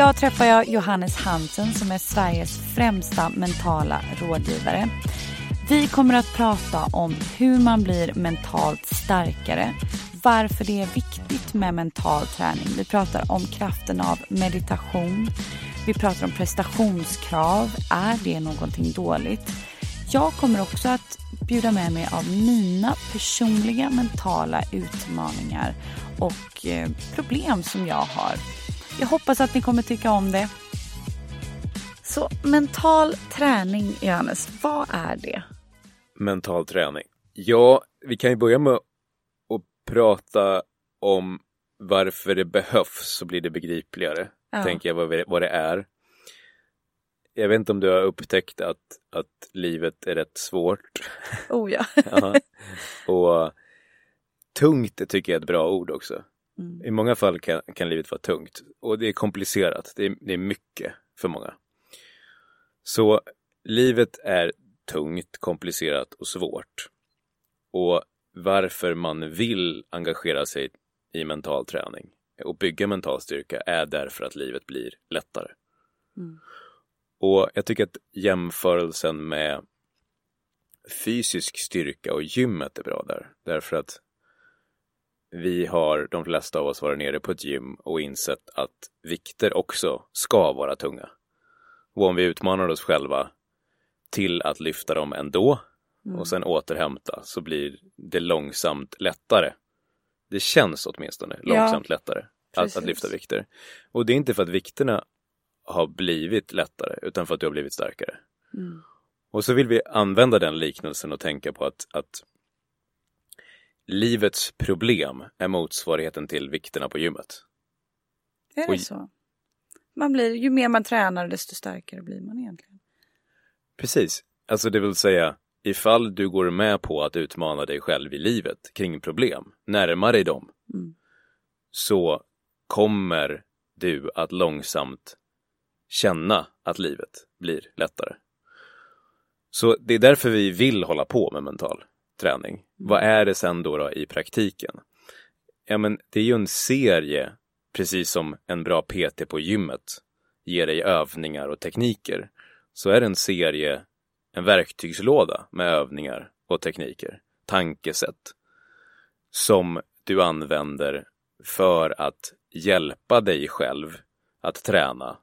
Idag träffar jag Johannes Hansen som är Sveriges främsta mentala rådgivare. Vi kommer att prata om hur man blir mentalt starkare, varför det är viktigt med mental träning. Vi pratar om kraften av meditation. Vi pratar om prestationskrav. Är det någonting dåligt? Jag kommer också att bjuda med mig av mina personliga mentala utmaningar och eh, problem som jag har. Jag hoppas att ni kommer tycka om det. Så mental träning, Johannes, vad är det? mental träning. Ja, vi kan ju börja med att prata om varför det behövs så blir det begripligare. Ja. Tänker jag vad, det är. Jag vet inte om du har upptäckt att, att livet är rätt svårt. Oh ja. Ja. Och tungt tycker jag är ett bra ord också. Mm. I många fall kan, kan livet vara tungt och det är komplicerat. Det är, det är mycket för många. Så livet är tungt, komplicerat och svårt. Och varför man vill engagera sig i mental träning och bygga mental styrka är därför att livet blir lättare. Mm. Och jag tycker att jämförelsen med fysisk styrka och gymmet är bra där. Därför att vi har, de flesta av oss, varit nere på ett gym och insett att vikter också ska vara tunga. Och om vi utmanar oss själva till att lyfta dem ändå och sen återhämta så blir det långsamt lättare. Det känns åtminstone långsamt lättare att, att lyfta vikter. Och det är inte för att vikterna har blivit lättare utan för att du har blivit starkare. Mm. Och så vill vi använda den liknelsen och tänka på att, att livets problem är motsvarigheten till vikterna på gymmet. Är det Oj. så? Man blir, ju mer man tränar desto starkare blir man egentligen. Precis, alltså det vill säga ifall du går med på att utmana dig själv i livet kring problem, närma dig dem, Mm. så kommer du att långsamt känna att livet blir lättare. Så det är därför vi vill hålla på med mental träning. Vad är det sen då, då i praktiken? Ja, men det är ju en serie, precis som en bra PT på gymmet ger dig övningar och tekniker, så är det en serie, en verktygslåda med övningar och tekniker, tankesätt, som du använder för att hjälpa dig själv att träna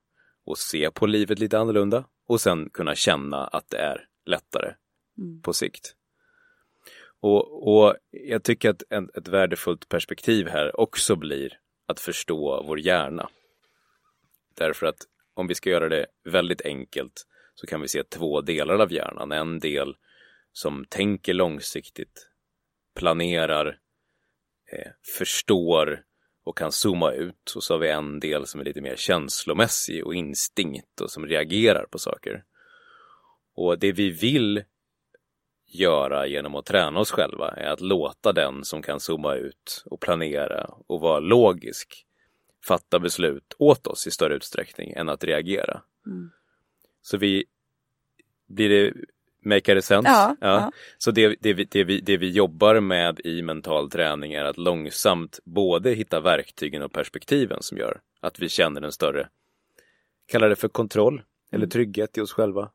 och se på livet lite annorlunda och sen kunna känna att det är lättare Mm. på sikt. Och, och jag tycker att en, ett värdefullt perspektiv här också blir att förstå vår hjärna. Därför att om vi ska göra det väldigt enkelt så kan vi se två delar av hjärnan. En del som tänker långsiktigt, planerar, eh, förstår och kan zooma ut. Och så har vi en del som är lite mer känslomässig och instinkt och som reagerar på saker. Och det vi vill göra genom att träna oss själva är att låta den som kan zooma ut och planera och vara logisk fatta beslut åt oss i större utsträckning än att reagera. Mm. Så vi blir det make sense? Ja, ja. Så det, det, vi, det, vi, det vi jobbar med i mental träning är att långsamt både hitta verktygen och perspektiven som gör att vi känner en större, kalla det för kontroll eller trygghet i oss själva.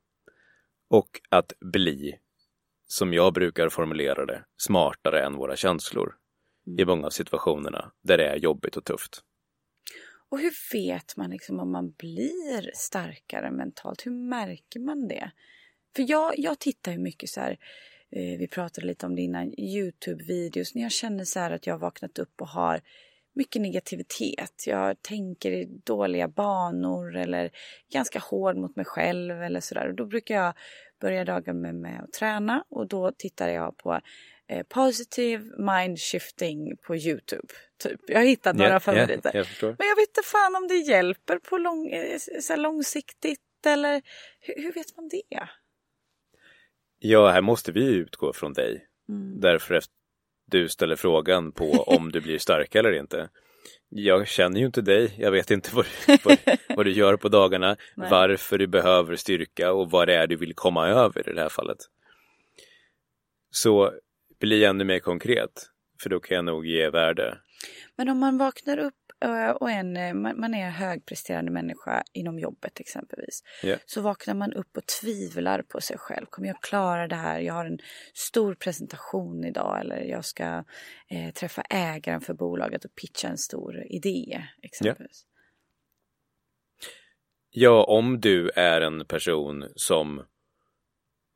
Och att bli, som jag brukar formulera det, smartare än våra känslor i många av situationerna där det är jobbigt och tufft. Och hur vet man liksom om man blir starkare mentalt? Hur märker man det? För jag, jag tittar ju mycket så här, eh, vi pratade lite om det innan, Youtube-videos. När jag känner så här att jag har vaknat upp och har mycket negativitet. Jag tänker i dåliga banor eller ganska hård mot mig själv eller sådär. Och då brukar jag börja dagen med, med att träna och då tittar jag på eh, positive mind shifting på Youtube. Typ. Jag har hittat några Yeah, yeah, favoriter. jag förstår. Men jag vet inte fan om det hjälper på lång, eh, så långsiktigt eller hur, hur vet man det? Ja, här måste vi utgå från dig. Mm. Därför att du ställer frågan på om du blir starkare eller inte. Jag känner ju inte dig, jag vet inte vad, du- vad, vad du gör på dagarna, varför du behöver styrka och vad det är du vill komma över i det här fallet. Så bli ännu mer konkret, för då kan jag nog ge värde. Men om man vaknar upp och en, eh, man är högpresterande människa inom jobbet exempelvis. Ja. Så vaknar man upp och tvivlar på sig själv. Kommer jag klara det här? Jag har en stor presentation idag eller jag ska eh, träffa ägaren för bolaget och pitcha en stor idé exempelvis. Ja, om du är en person som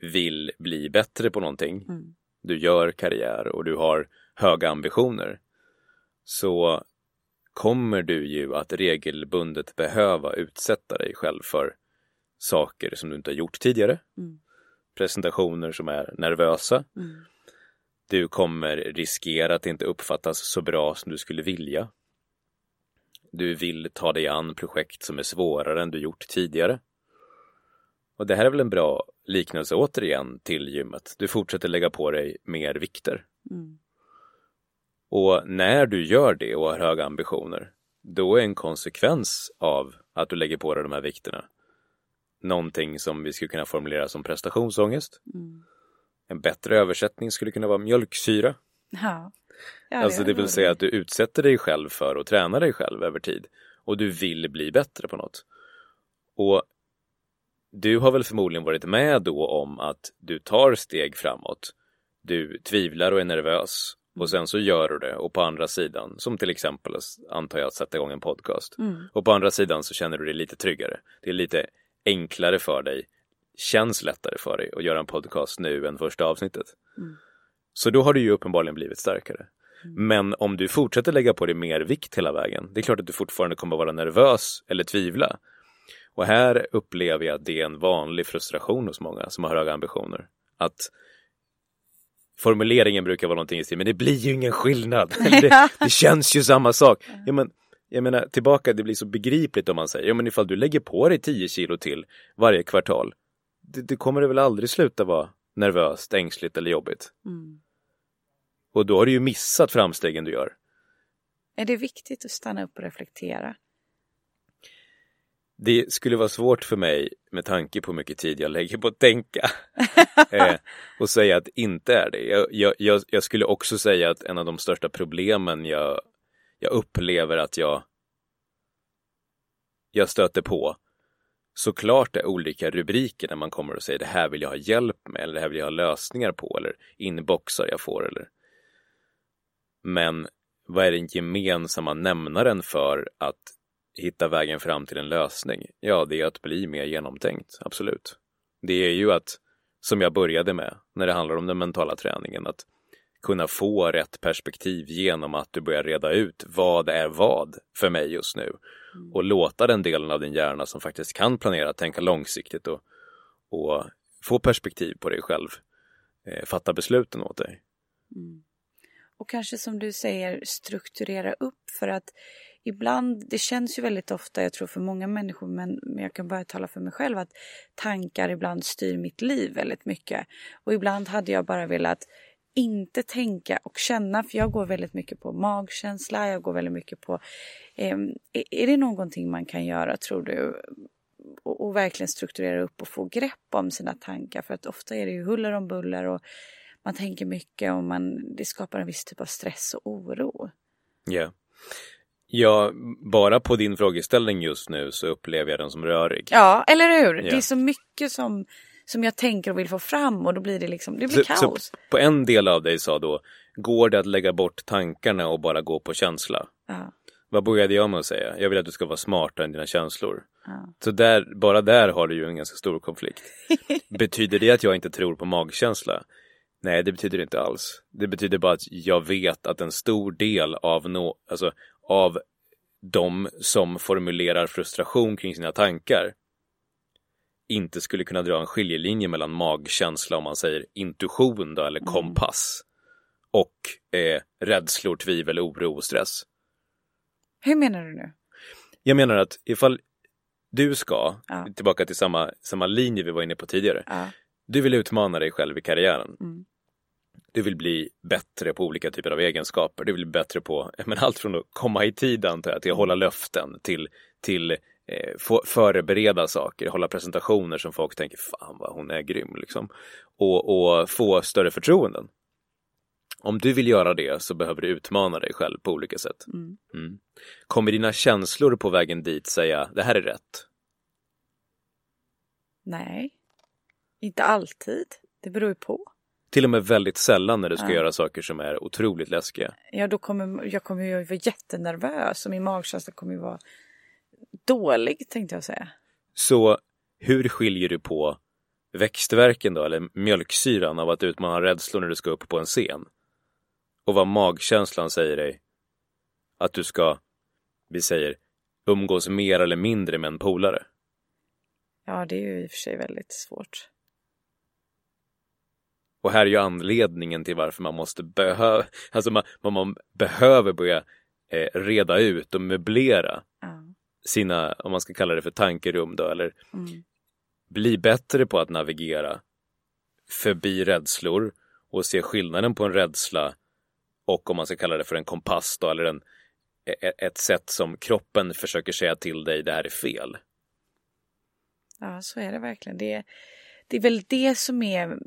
vill bli bättre på någonting, Mm. du gör karriär och du har höga ambitioner, så kommer du ju att regelbundet behöva utsätta dig själv för saker som du inte har gjort tidigare. Mm. Presentationer som är nervösa. Mm. Du kommer riskera att inte uppfattas så bra som du skulle vilja. Du vill ta dig an projekt som är svårare än du gjort tidigare. Och det här är väl en bra liknelse återigen till gymmet. Du fortsätter lägga på dig mer vikter. Mm. Och när du gör det och har höga ambitioner, då är en konsekvens av att du lägger på dig de här vikterna någonting som vi skulle kunna formulera som prestationsångest. Mm. En bättre översättning skulle kunna vara mjölksyra. Ja. Ja, alltså det vill säga att du utsätter dig själv för att träna dig själv över tid och du vill bli bättre på något. Och du har väl förmodligen varit med då om att du tar steg framåt. Du tvivlar och är nervös och sen så gör du det och på andra sidan, som till exempel antar jag att sätta igång en podcast. Mm. Och på andra sidan så känner du dig lite tryggare. Det är lite enklare för dig, känns lättare för dig att göra en podcast nu än första avsnittet. Mm. Så då har du ju uppenbarligen blivit starkare. Men om du fortsätter lägga på dig mer vikt hela vägen, det är klart att du fortfarande kommer vara nervös eller tvivla. Och här upplever jag att det är en vanlig frustration hos många som har höga ambitioner. Att formuleringen brukar vara någonting i stil, men det blir ju ingen skillnad. Det, det känns ju samma sak. Ja, men, jag menar, tillbaka, det blir så begripligt om man säger, ja men ifall du lägger på dig 10 kilo till varje kvartal, det, det kommer det väl aldrig sluta vara nervöst, ängsligt eller jobbigt. Mm. Och då har du ju missat framstegen du gör. Är det viktigt att stanna upp och reflektera? Det skulle vara svårt för mig med tanke på hur mycket tid jag lägger på att tänka eh, och säga att inte är det. Jag, jag, jag, jag skulle också säga att en av de största problemen jag, jag upplever att jag, jag stöter på såklart är olika rubriker när man kommer och säger det här vill jag ha hjälp med eller det här vill jag ha lösningar på eller inboxar jag får eller men vad är den gemensamma nämnaren för att hitta vägen fram till en lösning? Ja, det är att bli mer genomtänkt, absolut. Det är ju att, som jag började med, när det handlar om den mentala träningen, att kunna få rätt perspektiv genom att du börjar reda ut vad är vad för mig just nu och låta den delen av din hjärna som faktiskt kan planera, tänka långsiktigt och, och få perspektiv på dig själv eh, fatta besluten åt dig. Och kanske som du säger strukturera upp för att ibland, det känns ju väldigt ofta, jag tror för många människor, men, men jag kan bara tala för mig själv, att tankar ibland styr mitt liv väldigt mycket. Och ibland hade jag bara velat inte tänka och känna, för jag går väldigt mycket på magkänsla, jag går väldigt mycket på... Eh, är, det någonting man kan göra, tror du? Och, och verkligen strukturera upp och få grepp om sina tankar, för att ofta är det ju huller om buller och man tänker mycket och man, det skapar en viss typ av stress och oro. Ja. Ja, bara på din frågeställning just nu så upplever jag den som rörig. Ja, eller hur? Ja. Det är så mycket som, som jag tänker och vill få fram och då blir det liksom, det blir Så, kaos. så på en del av dig sa då, går det att lägga bort tankarna och bara gå på känsla? Ja, Vad började jag med att säga? Jag vill att du ska vara smartare än dina känslor. ja. Så där, bara där har du ju en ganska stor konflikt. betyder det att jag inte tror på magkänsla? Nej, det betyder det inte alls. Det betyder bara att jag vet att en stor del av, no, alltså, av de som formulerar frustration kring sina tankar inte skulle kunna dra en skiljelinje mellan magkänsla, om man säger intuition då, eller kompass och eh, rädslor, tvivel, oro och stress. Hur menar du nu? Jag menar att ifall du ska, Ja. tillbaka till samma, samma linje vi var inne på tidigare, Ja. du vill utmana dig själv i karriären. Mm. Du vill bli bättre på olika typer av egenskaper. Du vill bli bättre på men allt från att komma i tid antar jag, till att hålla löften, till, till eh, få, förbereda saker, hålla presentationer som folk tänker fan vad hon är grym liksom. Och, och få större förtroenden. Om du vill göra det så behöver du utmana dig själv på olika sätt. Mm. Mm. Kommer dina känslor på vägen dit säga det här är rätt? Nej, inte alltid. Det beror ju på. Till och med väldigt sällan när du ska Ja. göra saker som är otroligt läskiga. Ja, då kommer jag kommer ju vara jättenervös och min magkänsla kommer ju vara dålig tänkte jag säga. Så hur skiljer du på växtverken då, eller mjölksyran av att utmana rädslor när du ska upp på en scen? Och vad magkänslan säger dig att du ska, vi säger, umgås mer eller mindre med en polare? Ja, det är ju i och för sig väldigt svårt. Och här är ju anledningen till varför man måste behöva, alltså man, man, behöver börja eh, reda ut och möblera Ja. sina, om man ska kalla det för tankerum då, eller Mm. bli bättre på att navigera förbi rädslor och se skillnaden på en rädsla och om man ska kalla det för en kompass då, eller en, e- ett sätt som kroppen försöker säga till dig, det här är fel. Ja, så är det verkligen. Det, det är väl det som är,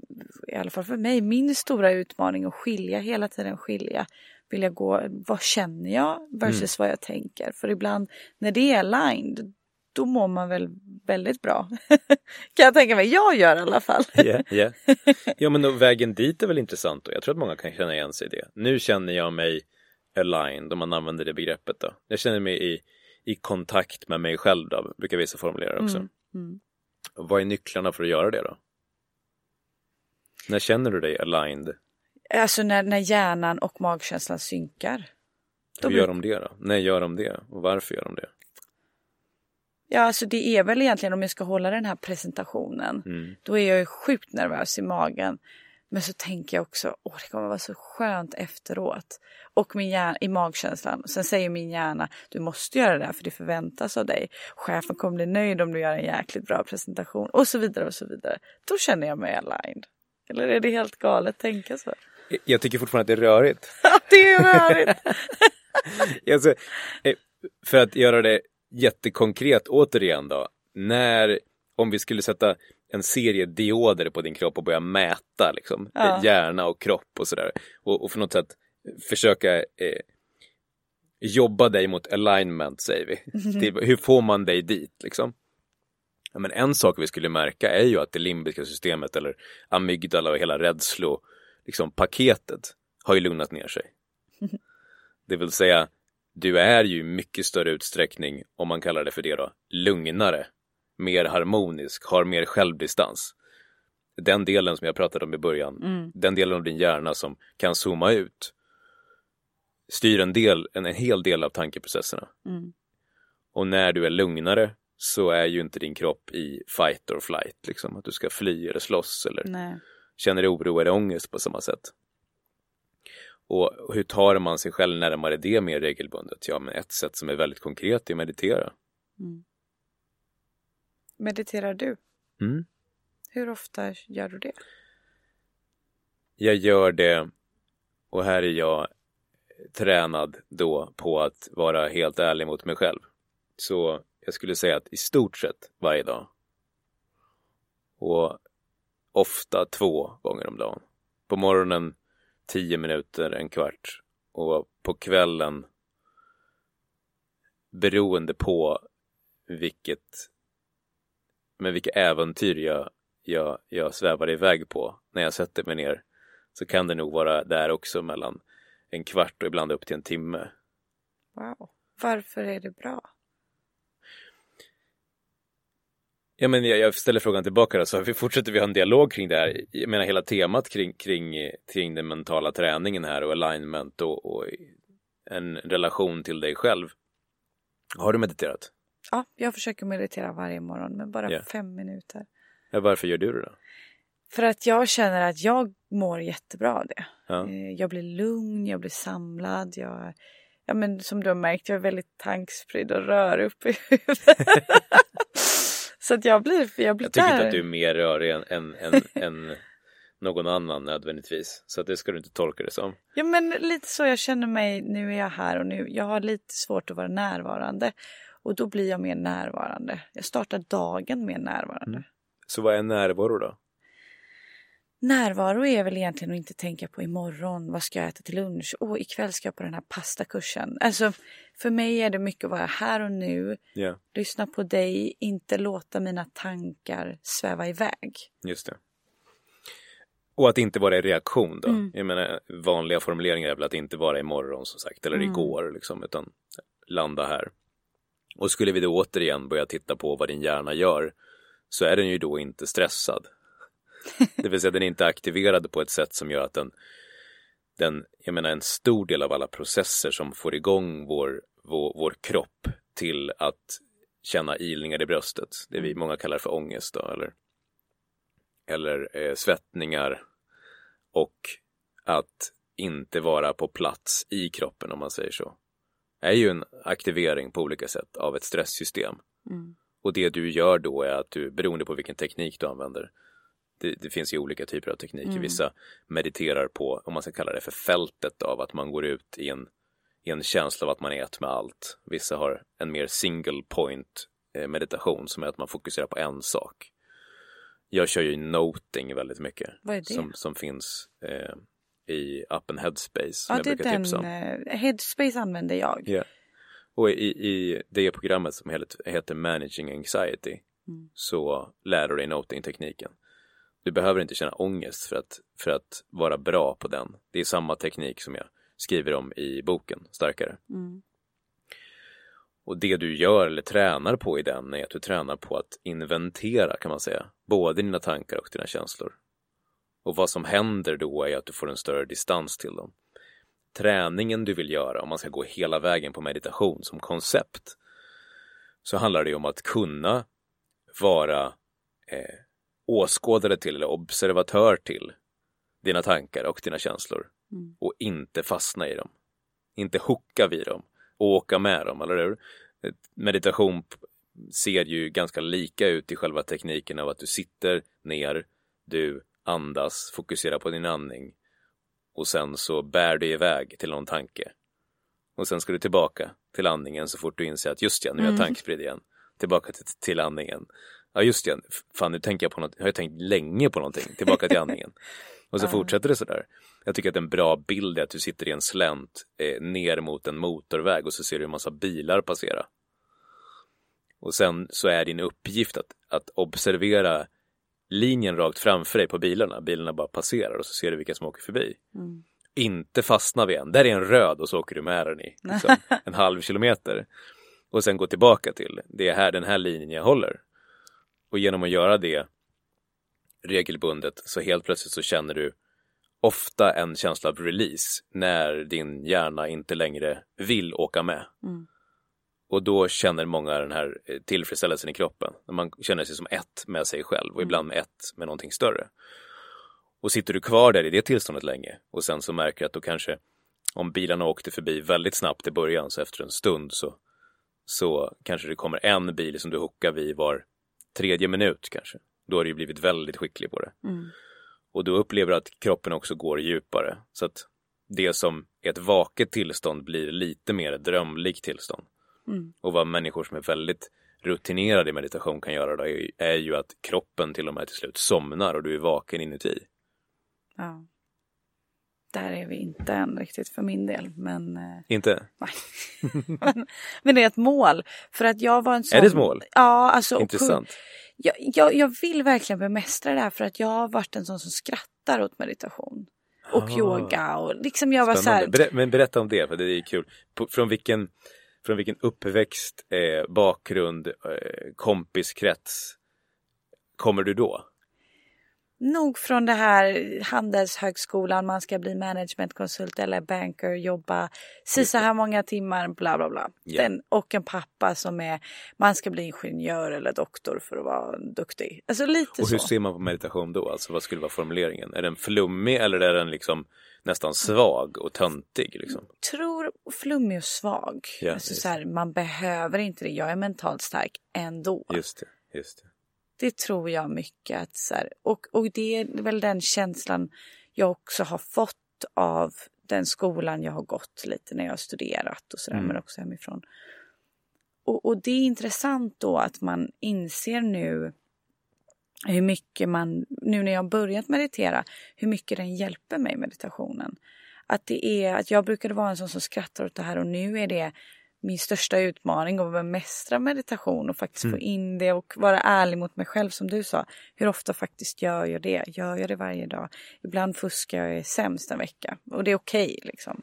i alla fall för mig, min stora utmaning att skilja, hela tiden skilja. Vill jag gå, vad känner jag versus vad jag tänker? För ibland när det är aligned, då mår man väl väldigt bra. kan jag tänka mig, jag gör i alla fall. Yeah, yeah. Ja, men då, vägen dit är väl intressant och jag tror att många kan känna igen sig i det. Nu känner jag mig aligned, om man använder det begreppet då. Jag känner mig i, i kontakt med mig själv då, brukar vissa formulera också. Mm, mm. Vad är nycklarna för att göra det då? När känner du dig aligned? Alltså när, när hjärnan och magkänslan synkar. Hur gör de det då? När gör de det? Och varför gör de det? Ja, alltså det är väl egentligen om jag ska hålla den här presentationen. Mm. Då är jag ju sjukt nervös i magen. Men så tänker jag också, åh det kommer vara så skönt efteråt. Och min hjärna, i magkänslan. Sen säger min hjärna, du måste göra det här för det förväntas av dig. Chefen kommer bli nöjd om du gör en jäkligt bra presentation. Och så vidare och så vidare. Då känner jag mig aligned. Eller är det helt galet att tänka så? Jag tycker fortfarande att det är rörigt. det är rörigt! alltså, för att göra det jättekonkret återigen då. När, om vi skulle sätta en serie dioder på din kropp och börja mäta liksom, Ja. hjärna och kropp och sådär. Och, och för något sätt försöka eh, jobba dig mot alignment säger vi. Till, hur får man dig dit liksom? Ja, men en sak vi skulle märka är ju att det limbiska systemet eller amygdala och hela rädslo liksom, paketet har ju lugnat ner sig. Det vill säga, du är ju mycket större utsträckning, om man kallar det för det då, lugnare, mer harmonisk, har mer självdistans. Den delen som jag pratade om i början, Mm. den delen av din hjärna som kan zooma ut, styr en, del, en, en hel del av tankeprocesserna. Mm. Och när du är lugnare så är ju inte din kropp i fight or flight, liksom att du ska fly eller slåss eller Nej. känner oro eller ångest på samma sätt. Och hur tar man sig själv närmare det mer regelbundet? Ja, men ett sätt som är väldigt konkret är att meditera. Mm. Mediterar du? Mm. Hur ofta gör du det? Jag gör det och här är jag tränad då på att vara helt ärlig mot mig själv. Så jag skulle säga att i stort sett varje dag. Och ofta två gånger om dagen. På morgonen tio minuter, en kvart. Och på kvällen beroende på vilket med vilka äventyr jag, jag, jag svävar iväg på när jag sätter mig ner så kan det nog vara där också mellan en kvart och ibland upp till en timme. Wow. Varför är det bra? Ja, men jag, jag ställer frågan tillbaka då, så vi fortsätter vi ha en dialog kring det här. Jag menar hela temat kring, kring, kring den mentala träningen här och alignment och, och en relation till dig själv. Har du mediterat? Ja, jag försöker meditera varje morgon men bara Ja. fem minuter. Ja, varför gör du det då? För att jag känner att jag mår jättebra av det. Ja. Eh, Jag blir lugn, jag blir samlad. Jag, ja, men som du har märkt, jag är väldigt tankspridd och rör upp i huvudet. Så att jag blir, jag blir Jag tycker där. inte att du är mer rörig än, än, än, än någon annan nödvändigtvis. Så att det ska du inte tolka det som. Ja men lite så jag känner mig, nu är jag här och nu. Jag har lite svårt att vara närvarande. Och då blir jag mer närvarande. Jag startar dagen mer närvarande. Mm. Så vad är närvaro då? Närvaro är väl egentligen att inte tänka på imorgon, vad ska jag äta till lunch? Åh, ikväll ska jag på den här pastakursen. Alltså, för mig är det mycket att vara här och nu, Ja, lyssna på dig, inte låta mina tankar sväva iväg. just det. Och att inte vara i reaktion då. Mm. Jag menar, vanliga formuleringar är väl att inte vara imorgon som sagt, eller Mm. igår liksom, utan landa här. Och skulle vi då återigen börja titta på vad din hjärna gör, så är den ju då inte stressad. Det vill säga den är inte aktiverad på ett sätt som gör att den, den, jag menar en stor del av alla processer som får igång vår, vår, vår kropp till att känna ilningar i bröstet, det vi många kallar för ångest då, eller, eller eh, svettningar. Och att inte vara på plats i kroppen om man säger så, är ju en aktivering på olika sätt av ett stresssystem. Mm. Och det du gör då är att du, beroende på vilken teknik du använder, det, det finns ju olika typer av tekniker. Mm. Vissa mediterar på, om man ska kalla det för fältet av att man går ut i en, i en känsla av att man är ett med allt. Vissa har en mer single point eh, meditation som är att man fokuserar på en sak. Jag kör ju noting väldigt mycket. Som, som finns eh, i appen Headspace som Ja, jag brukar tipsa om. eh, Headspace använder jag. Ja. Och i, i det programmet som heter Managing Anxiety Mm. så lär du dig noting-tekniken. Du behöver inte känna ångest för att, för att vara bra på den. Det är samma teknik som jag skriver om i boken, Starkare. Mm. Och det du gör eller tränar på i den är att du tränar på att inventera kan man säga, både dina tankar och dina känslor. Och vad som händer då är att du får en större distans till dem. Träningen du vill göra, om man ska gå hela vägen på meditation som koncept, så handlar det om att kunna vara eh, åskådare till eller observatör till dina tankar och dina känslor Mm. och inte fastna i dem. Inte hooka vid dem och åka med dem, eller hur? Eh, Meditation ser ju ganska lika ut i själva tekniken av att du sitter ner, du andas, fokuserar på din andning och sen så bär du iväg till någon tanke. Och sen ska du tillbaka till andningen så fort du inser att just ja, nu är jag Mm. tankspridd igen. Tillbaka till, till andningen. Ja just ja, fan nu tänker jag på något, har jag tänkt länge på någonting, tillbaka till andningen. Och så Ja. fortsätter det sådär. Jag tycker att en bra bild är att du sitter i en slänt eh, ner mot en motorväg och så ser du en massa bilar passera. Och sen så är din uppgift att, att observera linjen rakt framför dig på bilarna. Bilarna bara passerar och så ser du vilka som åker förbi. Mm. Inte fastna vid en. Där är en röd och så åker du med den i liksom, en halv kilometer. Och sen gå tillbaka till det är här, den här linjen jag håller. Och genom att göra det regelbundet så helt plötsligt så känner du ofta en känsla av release när din hjärna inte längre vill åka med. Mm. Och då känner många den här eh, tillfredsställelsen i kroppen. När man känner sig som ett med sig själv och ibland med ett med någonting större. Och sitter du kvar där i det tillståndet länge och sen så märker att då kanske om bilarna åkte förbi väldigt snabbt i början så efter en stund så, så kanske det kommer en bil som du hookar vid var tredje minut kanske. Då har du ju blivit väldigt skicklig på det. Mm. Och då upplever du att kroppen också går djupare. Så att det som är ett vaket tillstånd blir lite mer ett drömlikt tillstånd. Mm. Och vad människor som är väldigt rutinerade i meditation kan göra då är, ju att kroppen till och med till slut somnar och du är vaken inuti. Ja. Där är vi inte än riktigt för min del. Men, eh, Inte? nej. men, men det är ett mål. För att jag var en sån... Är det ett mål? Ja, alltså. och- Intressant. Jag, jag, jag vill verkligen bemästra det här för att jag har varit en sån som skrattar åt meditation. Och Ah. yoga och liksom jag var så Spännande. här. Berä, men berätta om det, för det är kul. På, från, vilken, från vilken uppväxt, eh, bakgrund, eh, kompiskrets kommer du då? nog från det här handelshögskolan, man ska bli managementkonsult eller banker, jobba si så här många timmar, bla bla bla. Ja. Den, och en pappa som är, man ska bli ingenjör eller doktor för att vara duktig. Alltså lite Och hur så. ser man på meditation då? Alltså vad skulle vara formuleringen? Är den flummig eller är den liksom nästan svag och töntig liksom? tror flummig och svag. Ja, alltså, så här, man behöver inte det. Jag är mentalt stark ändå. Just det, just det. Det tror jag mycket. Att, så här, och, och det är väl den känslan jag också har fått av den skolan jag har gått lite när jag har studerat och sådär, Mm. men också hemifrån. Och, och det är intressant då att man inser nu hur mycket man, nu när jag har börjat meditera, hur mycket den hjälper mig meditationen. Att det är, att jag brukade vara en sån som skrattar åt det här och nu är det min största utmaning att bemästra meditation och faktiskt få in det och vara ärlig mot mig själv som du sa. Hur ofta faktiskt gör jag det? Gör jag det varje dag? Ibland fuskar jag och är sämst en vecka och det är okej liksom.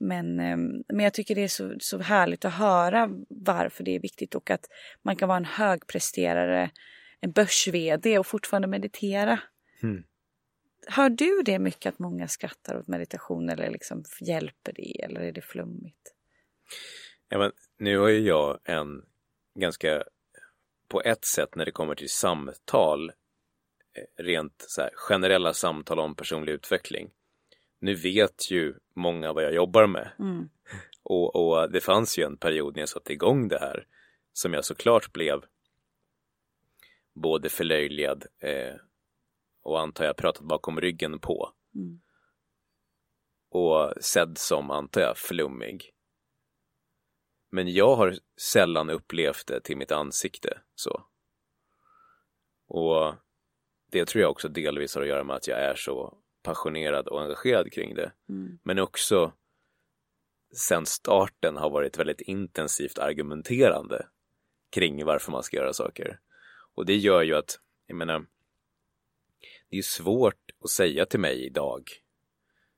Men, ehm, men jag tycker det är så, så härligt att höra varför det är viktigt och att man kan vara en högpresterare, en börs-vd och fortfarande meditera. Mm. Hör du det mycket att många skrattar åt meditation eller liksom hjälper det eller är det flummigt? Ja, men nu har ju jag en ganska, på ett sätt när det kommer till samtal, eh, rent så här, generella samtal om personlig utveckling. Nu vet ju många vad jag jobbar med. Mm. Och, och det fanns ju en period när jag satte igång det här som jag såklart blev både förlöjligad eh, och antar jag pratat bakom ryggen på. Mm. Och sedd som, antar jag, flummig. Men jag har sällan upplevt det till mitt ansikte så. Och det tror jag också delvis har att göra med att jag är så passionerad och engagerad kring det. Mm. Men också sen starten har varit väldigt intensivt argumenterande kring varför man ska göra saker. Och det gör ju att, jag menar, det är svårt att säga till mig idag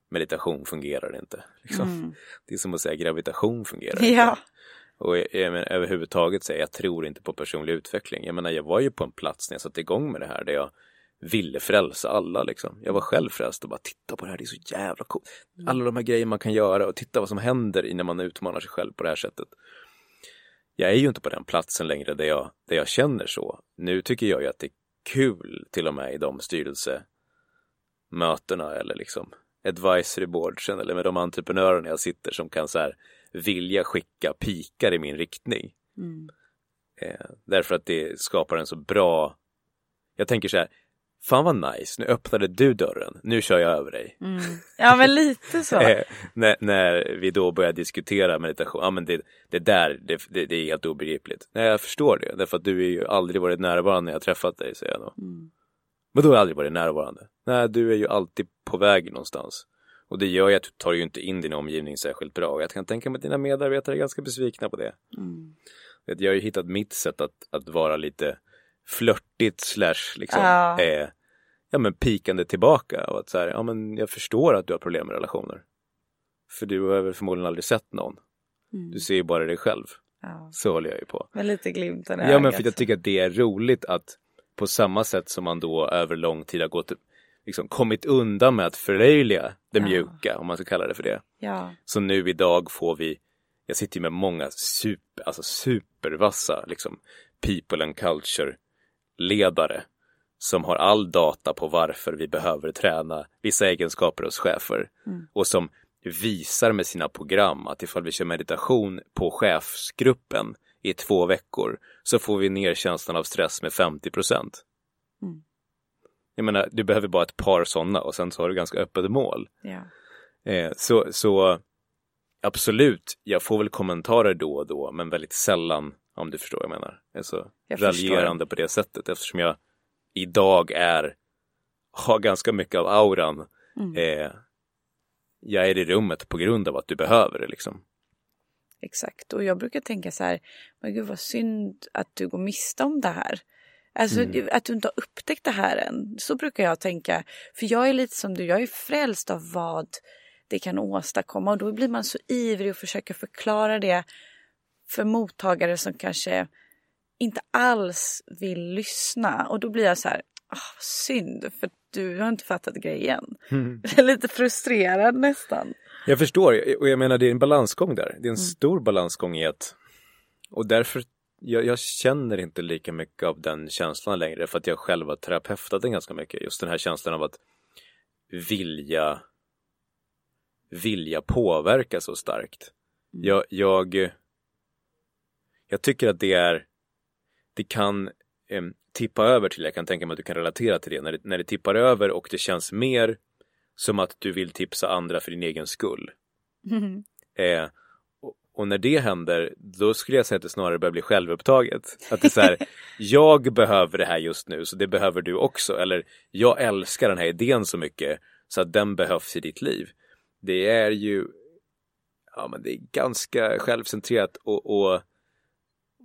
meditation fungerar inte. Liksom. Mm. Det är som att säga gravitation fungerar Ja. inte. Och jag, jag menar, överhuvudtaget säga jag tror inte på personlig utveckling. Jag menar, jag var ju på en plats när jag satte igång med det här där jag ville frälsa alla liksom. Jag var själv frälst och bara titta på det här, det är så jävla coolt. Alla de här grejerna man kan göra och titta vad som händer när man utmanar sig själv på det här sättet. Jag är ju inte på den platsen längre där jag, där jag känner så. Nu tycker jag ju att det är kul till och med i de styrelsemötena eller liksom advisory boardsen eller med de entreprenörerna jag sitter som kan så här vilja skicka pikar i min riktning. Mm. Eh, därför att det skapar en så bra Jag tänker så här Fan vad nice, nu öppnade du dörren, nu kör jag över dig. Mm. Ja men lite så. Eh, när, när vi då börjar diskutera meditation, ja men det, det där, det, det, det är helt obegripligt. Nej jag förstår det, därför att du är ju aldrig varit närvarande när jag träffat dig, säger jag då. Mm. Men då har jag aldrig varit närvarande. Nej, du är ju alltid på väg någonstans. Och det gör ju att du tar ju inte in din omgivning särskilt bra. Jag kan tänka mig att dina medarbetare är ganska besvikna på det. Mm. Jag har ju hittat mitt sätt att, att vara lite flörtigt slash liksom, Ja. eh, ja men pikande tillbaka. Och att så här, ja men jag förstår att du har problem med relationer. För du har väl förmodligen aldrig sett någon. Mm. Du ser ju bara dig själv. Ja. Så håller jag ju på. Med lite glimten i Ja men för jag tycker att det är roligt att på samma sätt som man då över lång tid har gått, liksom kommit undan med att förlöjliga det Ja. mjuka, om man ska kalla det för det. Ja. Så nu idag får vi, jag sitter ju med många super, alltså supervassa liksom people and culture ledare som har all data på varför vi behöver träna vissa egenskaper hos chefer Mm. och som visar med sina program att ifall vi kör meditation på chefsgruppen i två veckor så får vi ner känslan av stress med 50 procent. Mm. Jag menar, du behöver bara ett par sådana och sen så har du ganska öppet mål. Ja. Eh, så, så absolut, jag får väl kommentarer då och då, men väldigt sällan, om du förstår vad jag menar. Alltså, Jag raljerande på det sättet eftersom jag idag är, har ganska mycket av auran. Mm. Eh, jag är i rummet på grund av att du behöver det liksom. Exakt. Och jag brukar tänka så här, men gud vad synd att du går miste om det här. Alltså Mm. att du inte har upptäckt det här än. Så brukar jag tänka. För jag är lite som du, jag är frälst av vad det kan åstadkomma. Och då blir man så ivrig och försöker förklara det för mottagare som kanske inte alls vill lyssna. Och då blir jag så här, ah, synd för du har inte fattat grejen. Mm. Jag är lite frustrerad nästan. Jag förstår och jag menar det är en balansgång där. Det är en mm. stor balansgång i att och därför jag, jag, känner inte lika mycket av den känslan längre för att jag själv har terapeutat den ganska mycket. Just den här känslan av att vilja vilja påverka så starkt. Mm. Jag, jag, jag tycker att det är det kan eh, tippa över till, jag kan tänka mig att du kan relatera till det, när det, när det tippar över och det känns mer som att du vill tipsa andra för din egen skull. Mm. Eh, och när det händer, då skulle jag säga att det snarare börjar bli självupptaget. Att det är så här, jag behöver det här just nu, så det behöver du också. Eller, jag älskar den här idén så mycket, så att den behövs i ditt liv. Det är ju, ja men det är ganska självcentrerat och, och,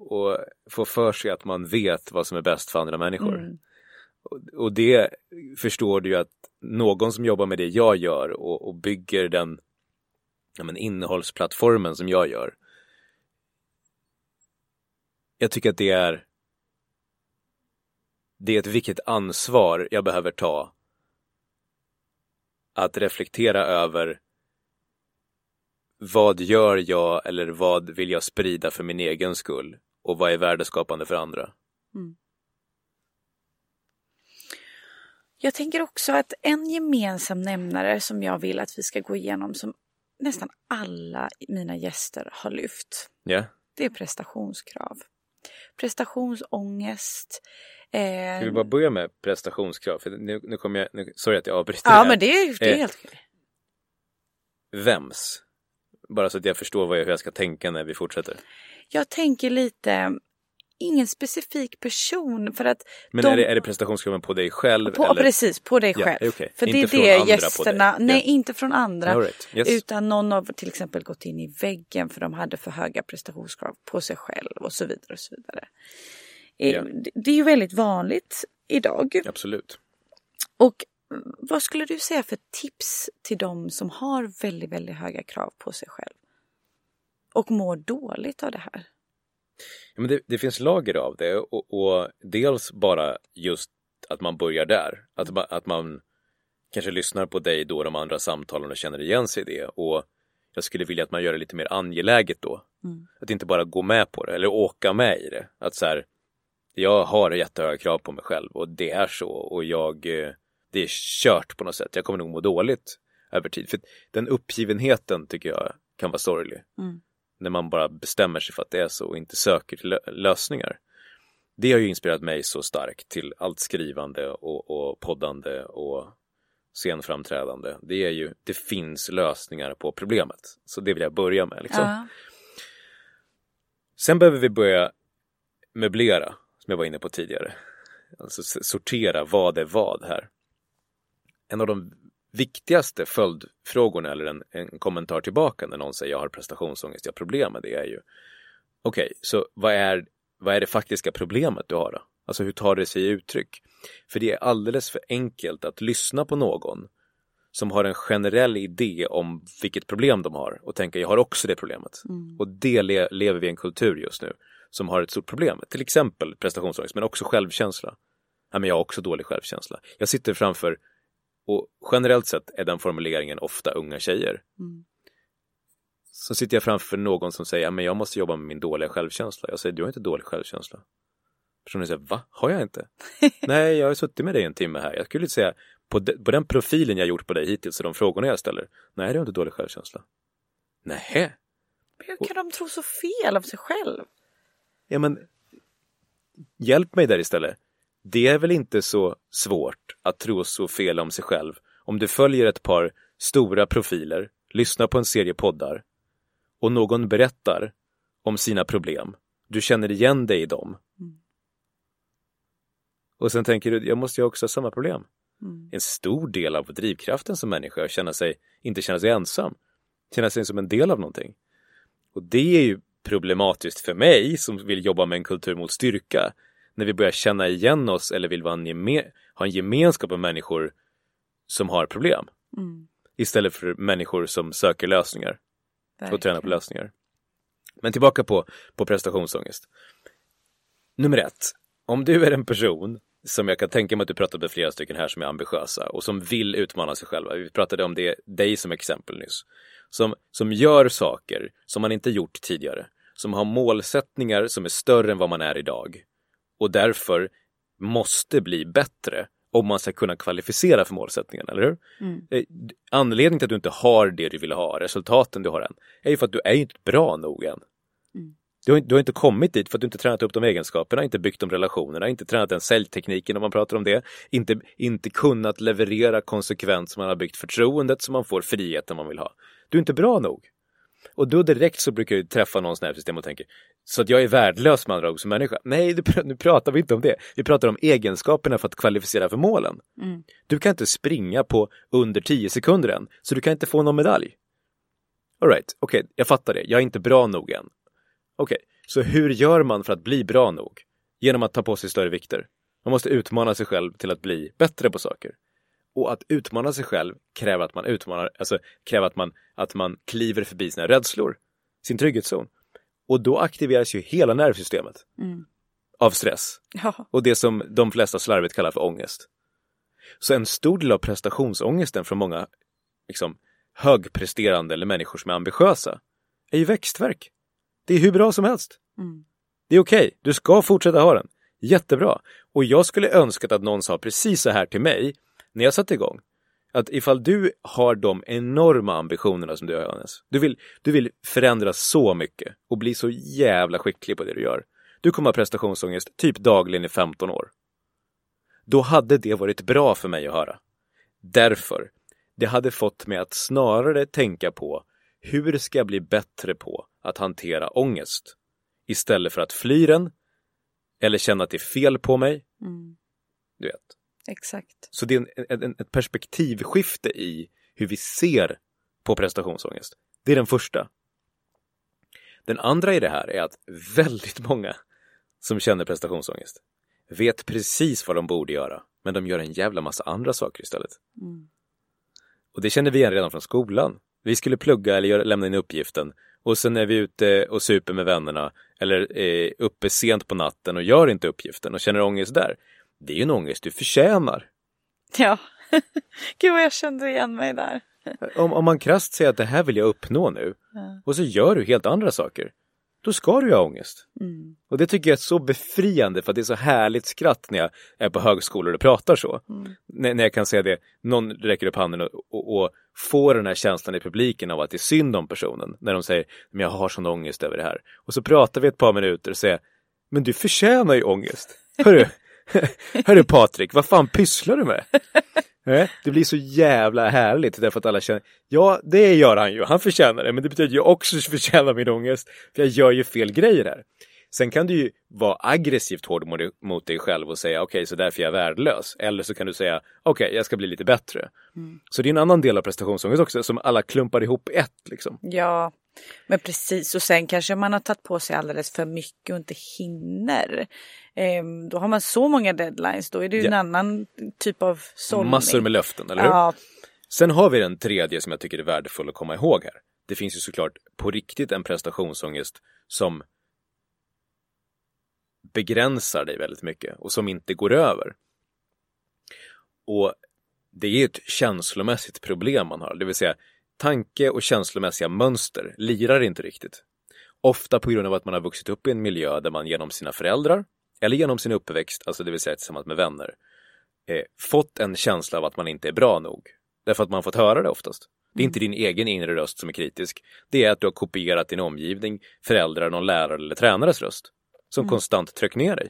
och få för sig att man vet vad som är bäst för andra människor. Mm. Och, och det förstår du ju att någon som jobbar med det jag gör och, och bygger den ja, men innehållsplattformen som jag gör. Jag tycker att det är det är ett viktigt ansvar jag behöver ta att reflektera över vad gör jag eller vad vill jag sprida för min egen skull och vad är värdeskapande för andra. Mm. Jag tänker också att en gemensam nämnare som jag vill att vi ska gå igenom som nästan alla mina gäster har lyft. Yeah. Det är prestationskrav. Prestationsångest. Eh... Ska vi bara börja med prestationskrav? För nu, nu kommer jag, nu, sorry att jag avbryter. Ja, men det är, det är eh, helt okej. Vems? Bara så att jag förstår vad jag, hur jag ska tänka när vi fortsätter. Jag tänker lite ingen specifik person för att Men de... är, det, är det prestationskraven på dig själv? På, eller? Precis, på dig själv. Ja, okay. För inte det är det gästerna, nej yeah. inte från andra. Right. Yes. Utan någon har till exempel gått in i väggen för de hade för höga prestationskrav på sig själv och så vidare. och så vidare. Yeah. Det är ju väldigt vanligt idag. Absolut. Och vad skulle du säga för tips till de som har väldigt, väldigt höga krav på sig själv? Och mår dåligt av det här? Ja, men det, det finns lager av det och, och, dels bara just att man börjar där. Att, att man kanske lyssnar på dig då, de andra samtalen och känner igen sig i det. Och jag skulle vilja att man gör det lite mer angeläget då. Mm. Att inte bara gå med på det eller åka med i det. Att så här, jag har jättehöga krav på mig själv och det är så och jag, eh, det är kört på något sätt. Jag kommer nog må dåligt över tid. För den uppgivenheten tycker jag kan vara sorglig. Mm när man bara bestämmer sig för att det är så och inte söker till lösningar. Det har ju inspirerat mig så starkt till allt skrivande och, och poddande och scenframträdande. Det är ju, det finns lösningar på problemet. Så det vill jag börja med. Liksom. Ja. Sen behöver vi börja möblera, som jag var inne på tidigare. Alltså sortera vad är vad här. En av de viktigaste följdfrågorna eller en, en kommentar tillbaka när någon säger jag har prestationsångest, jag har problem med det är ju okej, okay, så vad är, vad är det faktiska problemet du har då? Alltså hur tar det sig i uttryck? För det är alldeles för enkelt att lyssna på någon som har en generell idé om vilket problem de har och tänka jag har också det problemet. Mm. Och det le lever vi i en kultur just nu som har ett stort problem. Till exempel prestationsångest men också självkänsla. Ja, men jag har också dålig självkänsla. Jag sitter framför och generellt sett är den formuleringen ofta unga tjejer. Mm. Så sitter jag framför någon som säger, men jag måste jobba med min dåliga självkänsla. Jag säger, du har inte dålig självkänsla. Personen säger, va? Har jag inte? Nej, jag har suttit med dig en timme här. Jag skulle säga, på, de, på den profilen jag gjort på dig hittills och de frågorna jag ställer, nej, du har inte dålig självkänsla. Nej. Hur kan de tro så fel av sig själv? Ja, men hjälp mig där istället. Det är väl inte så svårt att tro så fel om sig själv om du följer ett par stora profiler, lyssnar på en serie poddar och någon berättar om sina problem. Du känner igen dig i dem. Mm. Och sen tänker du, jag måste ju också ha samma problem. Mm. En stor del av drivkraften som människa är att känna sig, inte känna sig ensam. Känna sig som en del av någonting. Och det är ju problematiskt för mig som vill jobba med en kultur mot styrka när vi börjar känna igen oss eller vill en ha en gemenskap med människor som har problem. Mm. Istället för människor som söker lösningar Verkligen. och tränar på lösningar. Men tillbaka på, på prestationsångest. Nummer ett. Om du är en person som jag kan tänka mig att du pratat med flera stycken här som är ambitiösa och som vill utmana sig själva. Vi pratade om det, dig som exempel nyss. Som, som gör saker som man inte gjort tidigare. Som har målsättningar som är större än vad man är idag. Och därför måste bli bättre om man ska kunna kvalificera för målsättningen, eller hur? Mm. Anledningen till att du inte har det du vill ha, resultaten du har än, är ju för att du är inte bra nog än. Mm. Du har, du har, inte kommit dit för att du inte tränat upp de egenskaperna, inte byggt de relationerna, inte tränat den säljtekniken om man pratar om det, inte, inte kunnat leverera konsekvent som man har byggt förtroendet som man får friheten man vill ha. Du är inte bra nog. Och då direkt så brukar jag träffa någon sån här system och tänker så att jag är värdelös med andra ord som människa. Nej, nu pratar vi inte om det. Vi pratar om egenskaperna för att kvalificera för målen. Mm. Du kan inte springa på under 10 sekunder än, så du kan inte få någon medalj. Alright, okej, okay, jag fattar det. Jag är inte bra nog än. Okej, okay, så hur gör man för att bli bra nog? Genom att ta på sig större vikter. Man måste utmana sig själv till att bli bättre på saker. Och att utmana sig själv kräver att man utmanar, alltså kräver att man, att man kliver förbi sina rädslor, sin trygghetszon. Och då aktiveras ju hela nervsystemet mm. av stress. Ja. Och det som de flesta slarvigt kallar för ångest. Så en stor del av prestationsångesten från många liksom, högpresterande eller människor som är ambitiösa är ju växtverk. Det är hur bra som helst. Mm. Det är okej, okay. du ska fortsätta ha den. Jättebra. Och jag skulle önskat att någon sa precis så här till mig när jag satte igång. Att ifall du har de enorma ambitionerna som du har Johannes. Du vill, du vill förändra så mycket och bli så jävla skicklig på det du gör. Du kommer ha prestationsångest typ dagligen i 15 år. Då hade det varit bra för mig att höra. Därför, det hade fått mig att snarare tänka på hur ska jag bli bättre på att hantera ångest? Istället för att fly den eller känna att det är fel på mig. Mm. Du vet. Exakt. Så det är en, en, ett perspektivskifte i hur vi ser på prestationsångest. Det är den första. Den andra i det här är att väldigt många som känner prestationsångest vet precis vad de borde göra, men de gör en jävla massa andra saker istället. Mm. Och det känner vi igen redan från skolan. Vi skulle plugga eller lämna in uppgiften och sen är vi ute och super med vännerna eller är uppe sent på natten och gör inte uppgiften och känner ångest där det är ju en ångest du förtjänar. Ja, gud vad jag kände igen mig där. om, om man krast säger att det här vill jag uppnå nu ja. och så gör du helt andra saker. Då ska du ju ha ångest. Mm. Och det tycker jag är så befriande för att det är så härligt skratt när jag är på högskolor och pratar så. Mm. När, när jag kan säga det, någon räcker upp handen och, och, och får den här känslan i publiken av att det är synd om personen. När de säger, men jag har sån ångest över det här. Och så pratar vi ett par minuter och säger, men du förtjänar ju ångest. Hörru, Hörru Patrik, vad fan pysslar du med? Det blir så jävla härligt därför att alla känner, ja det gör han ju, han förtjänar det, men det betyder jag också förtjänar min ångest, för jag gör ju fel grejer här. Sen kan du ju vara aggressivt hård mot dig själv och säga okej, okay, så därför är jag värdelös. Eller så kan du säga okej, okay, jag ska bli lite bättre. Mm. Så det är en annan del av prestationsångest också som alla klumpar ihop ett. Liksom. Ja, men precis och sen kanske man har tagit på sig alldeles för mycket och inte hinner. Ehm, då har man så många deadlines, då är det ju ja. en annan typ av sållning. Massor med löften, eller hur? Ja. Sen har vi den tredje som jag tycker är värdefull att komma ihåg här. Det finns ju såklart på riktigt en prestationsångest som begränsar dig väldigt mycket och som inte går över. Och det är ett känslomässigt problem man har, det vill säga tanke och känslomässiga mönster lirar inte riktigt. Ofta på grund av att man har vuxit upp i en miljö där man genom sina föräldrar eller genom sin uppväxt, alltså det vill säga tillsammans med vänner, eh, fått en känsla av att man inte är bra nog. Därför att man fått höra det oftast. Det är inte din egen inre röst som är kritisk. Det är att du har kopierat din omgivning, föräldrar, någon lärare eller tränares röst som mm. konstant tryck ner dig.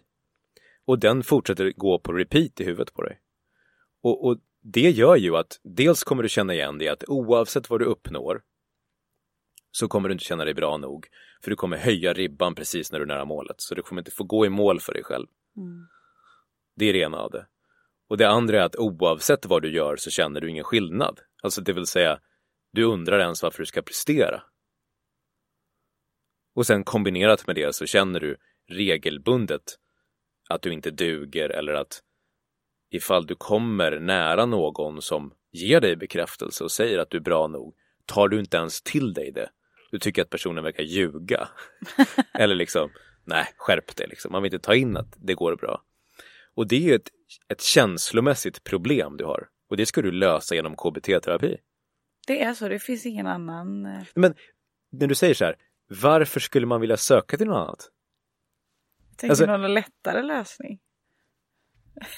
Och den fortsätter gå på repeat i huvudet på dig. Och, och det gör ju att dels kommer du känna igen det att oavsett vad du uppnår så kommer du inte känna dig bra nog. För du kommer höja ribban precis när du är nära målet. Så du kommer inte få gå i mål för dig själv. Mm. Det är det ena av det. Och det andra är att oavsett vad du gör så känner du ingen skillnad. Alltså det vill säga, du undrar ens varför du ska prestera. Och sen kombinerat med det så känner du regelbundet att du inte duger eller att ifall du kommer nära någon som ger dig bekräftelse och säger att du är bra nog, tar du inte ens till dig det. Du tycker att personen verkar ljuga. eller liksom, nej, skärp dig liksom. Man vill inte ta in att det går bra. Och det är ju ett, ett känslomässigt problem du har. Och det ska du lösa genom KBT-terapi. Det är så, det finns ingen annan. eh, Men när du säger så här, varför skulle man vilja söka till något annat? Tänker Alltså- någon lättare lösning.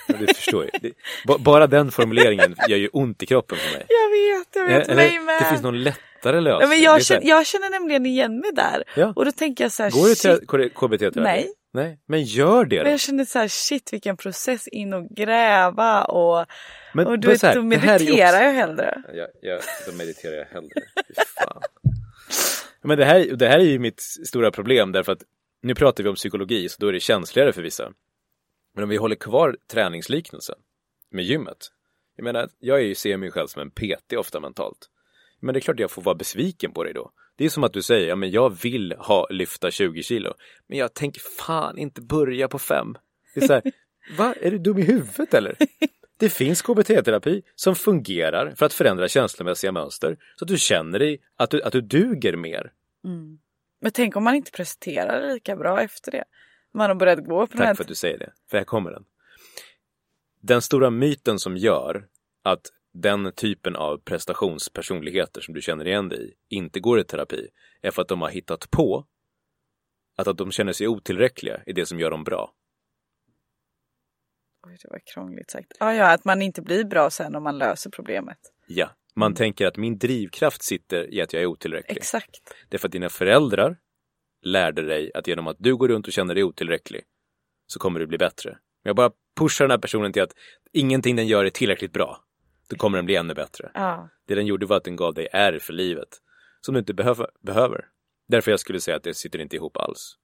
Ja, Du förstår. Det, ba- bara den formuleringen gör ju ont i kroppen för mig. Jag vet, jag vet, Eller, mig med. det finns någon lättare lösning. ja, men Det jag, känner, jag känner nämligen igen mig där. Ja. Och då tänker jag så här, Går du till shit. K- KBT-terapi? Nej. Nej, men gör det Men då. jag känner så här, shit vilken process in och gräva och, Men och du vet, här, då det mediterar också- jag hellre. Jag, jag, då mediterar jag hellre. Fan. Men det här, det här är ju mitt stora problem därför att nu pratar vi om psykologi så då är det känsligare för vissa. Men om vi håller kvar träningsliknelsen med gymmet. Jag menar, jag är ju, ser mig själv som en PT ofta mentalt. Men det är klart jag får vara besviken på dig då. Det är som att du säger, ja men jag vill ha lyfta 20 kilo. Men jag tänker fan inte börja på fem. Det är så här, va? Är du dum i huvudet eller? Det finns KBT-terapi som fungerar för att förändra känslomässiga mönster så att du känner dig att du, att du duger mer. Men tänk om man inte presterar lika bra efter det. Man har börjat gå på den här Tack för att du säger det, för här kommer den. Den stora myten som gör att den typen av prestationspersonligheter som du känner igen dig i inte går i terapi är för att de har hittat på att, att de känner sig otillräckliga i det som gör dem bra. Oj, det var krångligt sagt. Ja, ja, att man inte blir bra sen om man löser problemet. Ja, man tänker att min drivkraft sitter i att jag är otillräcklig. Exakt. Det är för att dina föräldrar lärde dig att genom att du går runt och känner dig otillräcklig så kommer du bli bättre. Men jag bara pushar den här personen till att ingenting den gör är tillräckligt bra. Då kommer den bli ännu bättre. Ja. Det den gjorde var att den gav dig är för livet. Som du inte behöver. behöver. Därför jag skulle säga att det sitter inte ihop alls.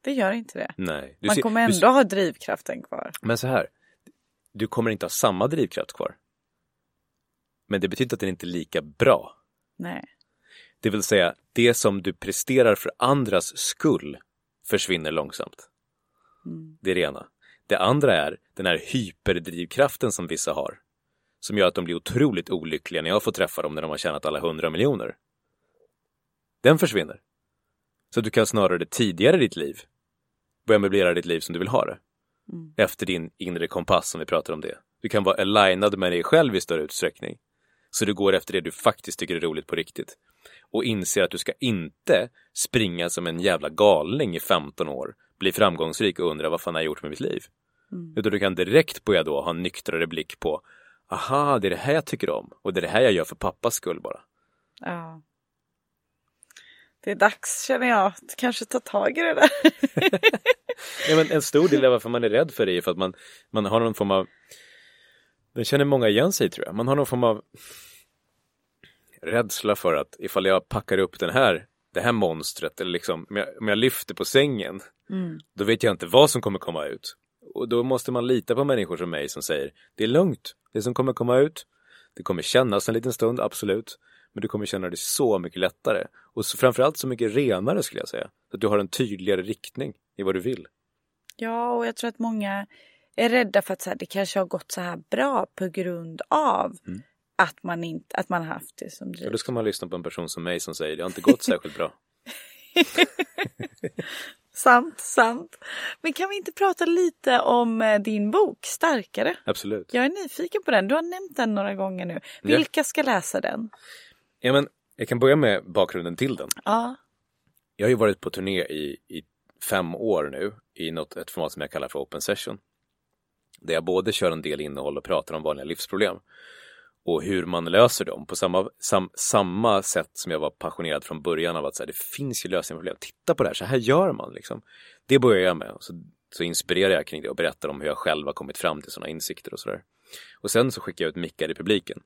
Det gör inte det. Nej. Du Man ser- kommer du- ändå ha drivkraften kvar. Men så här. Du kommer inte ha samma drivkraft kvar. Men det betyder att den inte är lika bra. Nej. Det vill säga, det som du presterar för andras skull försvinner långsamt. Det är det ena. Det andra är den här hyperdrivkraften som vissa har. Som gör att de blir otroligt olyckliga när jag får träffa dem när de har tjänat alla hundra miljoner. Den försvinner. Så du kan snarare tidigare i ditt liv börja möblera ditt liv som du vill ha det. Efter din inre kompass som vi pratar om det. Du kan vara alignad med dig själv i större utsträckning. Så du går efter det du faktiskt tycker är roligt på riktigt. Och inser att du ska inte springa som en jävla galning i 15 år, bli framgångsrik och undra vad fan har jag gjort med mitt liv? Utan du kan direkt börja då ha en nyktrare blick på aha, det är det här jag tycker om och det är det här jag gör för pappas skull bara. Ja. Det är dags känner jag att kanske ta tag i det där. Ja, men en stor del av varför man är rädd för det är för att man, man har någon form av Den känner många igen sig tror jag. Man har någon form av rädsla för att ifall jag packar upp den här det här monstret eller liksom om jag, om jag lyfter på sängen då vet jag inte vad som kommer komma ut. Och då måste man lita på människor som mig som säger det är lugnt, det som kommer komma ut det kommer kännas en liten stund, absolut men du kommer känna det så mycket lättare och så, framförallt så mycket renare skulle jag säga. Så att du har en tydligare riktning i vad du vill. Ja, och jag tror att många är rädda för att så här, det kanske har gått så här bra på grund av att, man inte, att man har haft det som driv. då ska man lyssna på en person som mig som säger det har inte gått särskilt bra. Sant, sant. Men kan vi inte prata lite om eh, din bok Starkare? Absolut. Jag är nyfiken på den. Du har nämnt den några gånger nu. Vilka ska läsa den? Ja, men jag kan börja med bakgrunden till den. Ja. Jag har ju varit på turné i, i fem år nu i något, ett format som jag kallar för Open Session. Där jag både kör en del innehåll och pratar om vanliga livsproblem. Och hur man löser dem på samma, sam, samma sätt som jag var passionerad från början av att säga det finns ju lösningar på problem. Titta på det här, så här gör man liksom. Det börjar jag med. Så, så inspirerar jag kring det och berättar om hur jag själv har kommit fram till sådana insikter och sådär. Och sen så skickar jag ut mickar i publiken.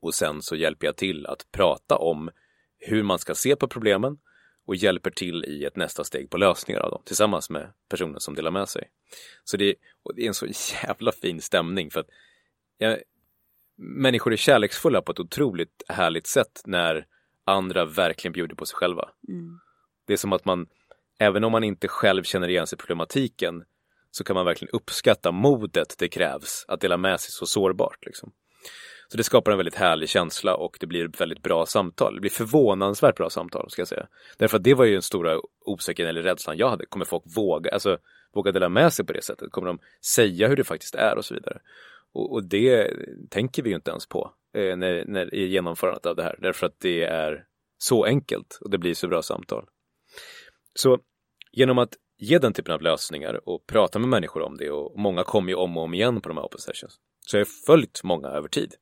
Och sen så hjälper jag till att prata om hur man ska se på problemen och hjälper till i ett nästa steg på lösningar av dem tillsammans med personen som delar med sig. Så det är, och det är en så jävla fin stämning för att jag, människor är kärleksfulla på ett otroligt härligt sätt när andra verkligen bjuder på sig själva. Det är som att man, även om man inte själv känner igen sig i problematiken, så kan man verkligen uppskatta modet det krävs att dela med sig så sårbart. Liksom. Så det skapar en väldigt härlig känsla och det blir väldigt bra samtal. Det blir förvånansvärt bra samtal ska jag säga. Därför att det var ju den stora osäkerheten eller rädslan jag hade. Kommer folk våga? Alltså, våga dela med sig på det sättet? Kommer de säga hur det faktiskt är och så vidare? Och, och det tänker vi ju inte ens på eh, när, när, i genomförandet av det här, därför att det är så enkelt och det blir så bra samtal. Så genom att ge den typen av lösningar och prata med människor om det och många kommer ju om och om igen på de här open sessions. Så jag har följt många över tid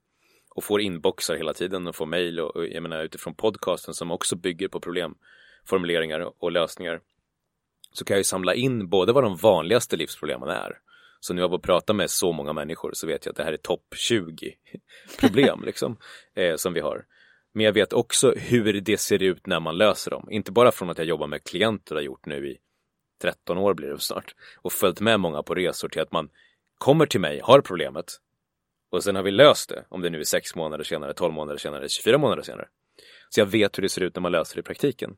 och får inboxar hela tiden och får mejl och, och jag menar utifrån podcasten som också bygger på problemformuleringar och lösningar så kan jag ju samla in både vad de vanligaste livsproblemen är. Så nu har jag pratat med så många människor så vet jag att det här är topp 20 problem liksom, eh, som vi har. Men jag vet också hur det ser ut när man löser dem. Inte bara från att jag jobbar med klienter och har gjort nu i 13 år blir det snart och följt med många på resor till att man kommer till mig, har problemet och sen har vi löst det, om det nu är 6 månader senare, 12 månader senare, 24 månader senare. Så jag vet hur det ser ut när man löser det i praktiken.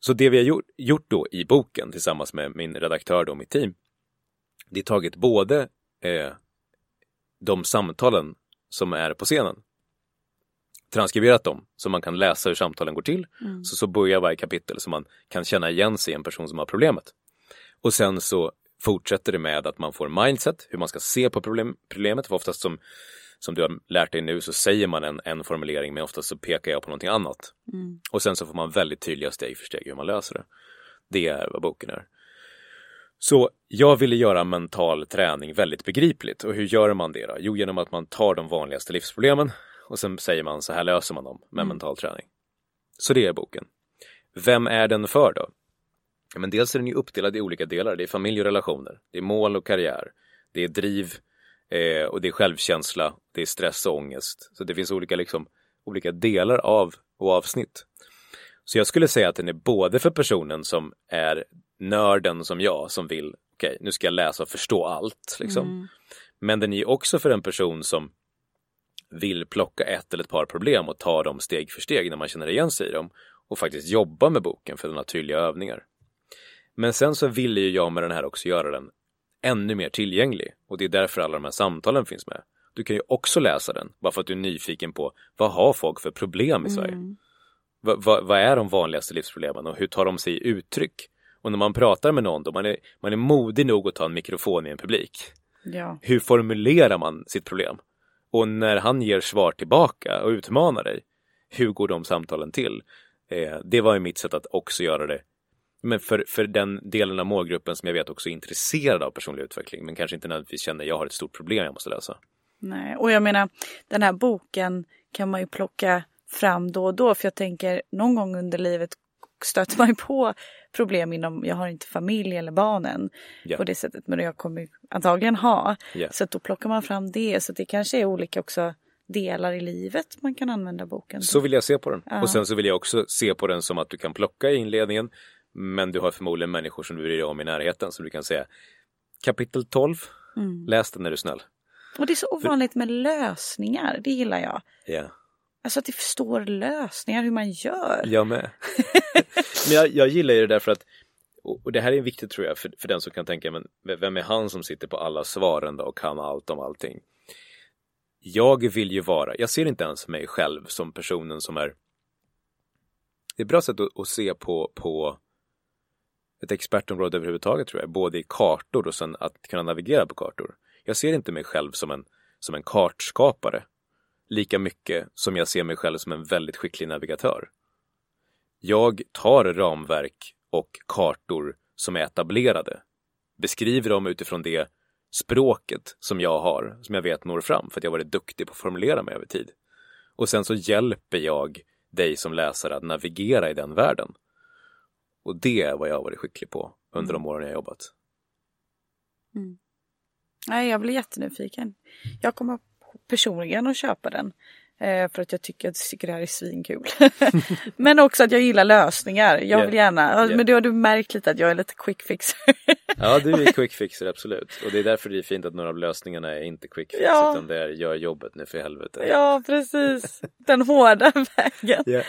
Så det vi har gjort, gjort då i boken tillsammans med min redaktör och mitt team, det är tagit både eh, de samtalen som är på scenen, transkriberat dem så man kan läsa hur samtalen går till. Mm. Så, så börjar varje kapitel så man kan känna igen sig i en person som har problemet. Och sen så fortsätter det med att man får mindset, hur man ska se på problem, problemet. För oftast som, som du har lärt dig nu så säger man en, en formulering men oftast så pekar jag på någonting annat. Mm. Och sen så får man väldigt tydliga steg för steg hur man löser det. Det är vad boken är. Så jag ville göra mental träning väldigt begripligt och hur gör man det då? Jo, genom att man tar de vanligaste livsproblemen och sen säger man så här löser man dem med mm. mental träning. Så det är boken. Vem är den för då? Ja, men dels är den ju uppdelad i olika delar. Det är familj och relationer, det är mål och karriär, det är driv eh, och det är självkänsla, det är stress och ångest. Så det finns olika, liksom, olika delar av och avsnitt. Så jag skulle säga att den är både för personen som är nörden som jag som vill, okej, okay, nu ska jag läsa och förstå allt. Liksom. Mm. Men den är också för en person som vill plocka ett eller ett par problem och ta dem steg för steg när man känner igen sig i dem och faktiskt jobba med boken för tydliga övningar. Men sen så ville ju jag med den här också göra den ännu mer tillgänglig och det är därför alla de här samtalen finns med. Du kan ju också läsa den bara för att du är nyfiken på vad har folk för problem i Sverige? Mm. Vad, vad, vad är de vanligaste livsproblemen och hur tar de sig i uttryck? Och när man pratar med någon då, man är, man är modig nog att ta en mikrofon i en publik. Ja. Hur formulerar man sitt problem? Och när han ger svar tillbaka och utmanar dig, hur går de samtalen till? Eh, det var ju mitt sätt att också göra det men för, för den delen av målgruppen som jag vet också är intresserad av personlig utveckling men kanske inte nödvändigtvis känner jag har ett stort problem jag måste lösa. Nej, och jag menar den här boken kan man ju plocka fram då och då för jag tänker någon gång under livet stöter man ju på problem inom, jag har inte familj eller barnen yeah. på det sättet men jag kommer antagligen ha. Yeah. Så då plockar man fram det så det kanske är olika också delar i livet man kan använda boken. Så vill jag se på den. Ja. Och sen så vill jag också se på den som att du kan plocka i inledningen men du har förmodligen människor som du bryr dig om i närheten så du kan säga kapitel 12, mm. läs den när du är snäll. Och det är så ovanligt med lösningar, det gillar jag. Yeah. Alltså att det förstår lösningar, hur man gör. Jag med. men jag, jag gillar det därför att, och det här är viktigt tror jag för, för den som kan tänka, men vem är han som sitter på alla svaren och kan allt om allting? Jag vill ju vara, jag ser inte ens mig själv som personen som är det är ett bra sätt att, att se på, på ett expertområde överhuvudtaget tror jag, både i kartor och sen att kunna navigera på kartor. Jag ser inte mig själv som en, som en kartskapare lika mycket som jag ser mig själv som en väldigt skicklig navigatör. Jag tar ramverk och kartor som är etablerade, beskriver dem utifrån det språket som jag har, som jag vet når fram för att jag varit duktig på att formulera mig över tid. Och sen så hjälper jag dig som läsare att navigera i den världen. Och det är vad jag har varit skicklig på under de åren jag jobbat. Mm. Nej, jag blir jättenyfiken. Jag kommer personligen att köpa den. Eh, för att jag tycker, jag tycker det här är svinkul. men också att jag gillar lösningar. Jag vill yeah. gärna, yeah. men då har du märkt lite att jag är lite quick fixer. ja, du är quick fixer absolut. Och det är därför det är fint att några av lösningarna är inte quick fix ja. utan det är gör jobbet nu för helvete. Ja, precis. Den hårda vägen. Yeah,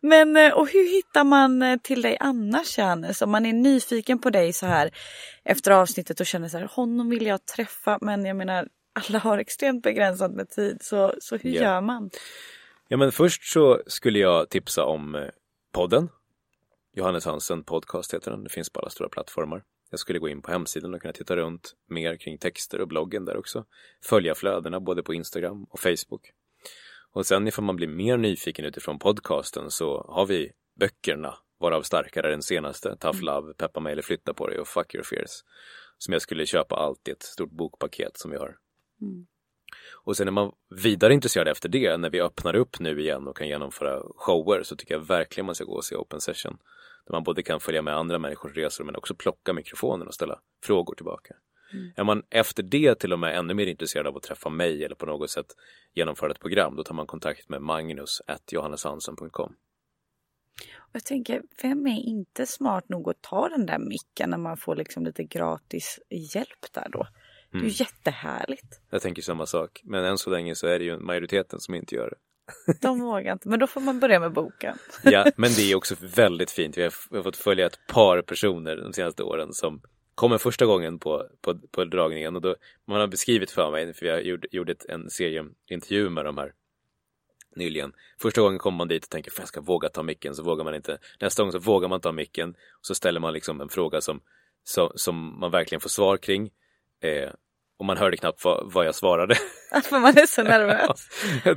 men eh, och hur hittar man eh, till dig annars Jannes? Om man är nyfiken på dig så här efter avsnittet och känner så här, honom vill jag träffa men jag menar alla har extremt begränsat med tid. Så, så hur yeah. gör man? Ja men först så skulle jag tipsa om eh, podden. Johannes Hansen podcast heter den. Det finns på alla stora plattformar. Jag skulle gå in på hemsidan och kunna titta runt mer kring texter och bloggen där också. Följa flödena både på Instagram och Facebook. Och sen ifall man blir mer nyfiken utifrån podcasten så har vi böckerna, varav starkare den senaste, Tough mm. Love, Peppa mig eller flytta på dig och Fuck your fears. Som jag skulle köpa allt i ett stort bokpaket som vi har. Mm. Och sen är man vidare intresserad efter det, när vi öppnar upp nu igen och kan genomföra shower, så tycker jag verkligen man ska gå och se Open Session. Där man både kan följa med andra människors resor men också plocka mikrofonen och ställa frågor tillbaka. Mm. Är man efter det till och med ännu mer intresserad av att träffa mig eller på något sätt genomföra ett program, då tar man kontakt med magnus.johanneshansen.com. Jag tänker, vem är inte smart nog att ta den där micken när man får liksom lite gratis hjälp där då? Det är ju mm. jättehärligt. Jag tänker samma sak, men än så länge så är det ju majoriteten som inte gör det. De vågar inte, men då får man börja med boken. ja, men det är också väldigt fint. Vi har, vi har fått följa ett par personer de senaste åren som kommer första gången på, på, på dragningen och då man har beskrivit för mig, för jag gjorde, gjorde en serie intervjuer med de här nyligen. Första gången kommer man dit och tänker, jag ska våga ta micken, så vågar man inte. Nästa gång så vågar man ta micken och så ställer man liksom en fråga som, så, som man verkligen får svar kring. Eh, och man hörde knappt vad, vad jag svarade. För man är så nervös.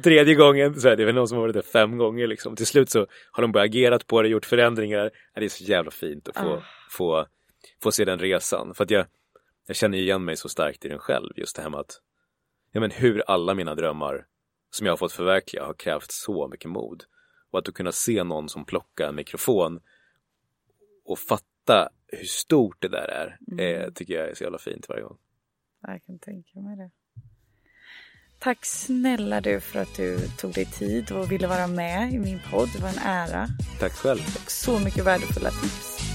Tredje gången, så är det väl någon som har varit där fem gånger liksom. Till slut så har de börjat agerat på det, gjort förändringar. Det är så jävla fint att få, oh. få, få se den resan. För att jag, jag känner igen mig så starkt i den själv, just det här med att ja, men hur alla mina drömmar som jag har fått förverkliga har krävt så mycket mod. Och att du kunna se någon som plockar en mikrofon och fatta hur stort det där är, mm. eh, tycker jag är så jävla fint varje gång. Jag kan tänka mig det. Tack snälla du för att du tog dig tid och ville vara med i min podd. Det var en ära. Tack själv. Och så mycket värdefulla tips.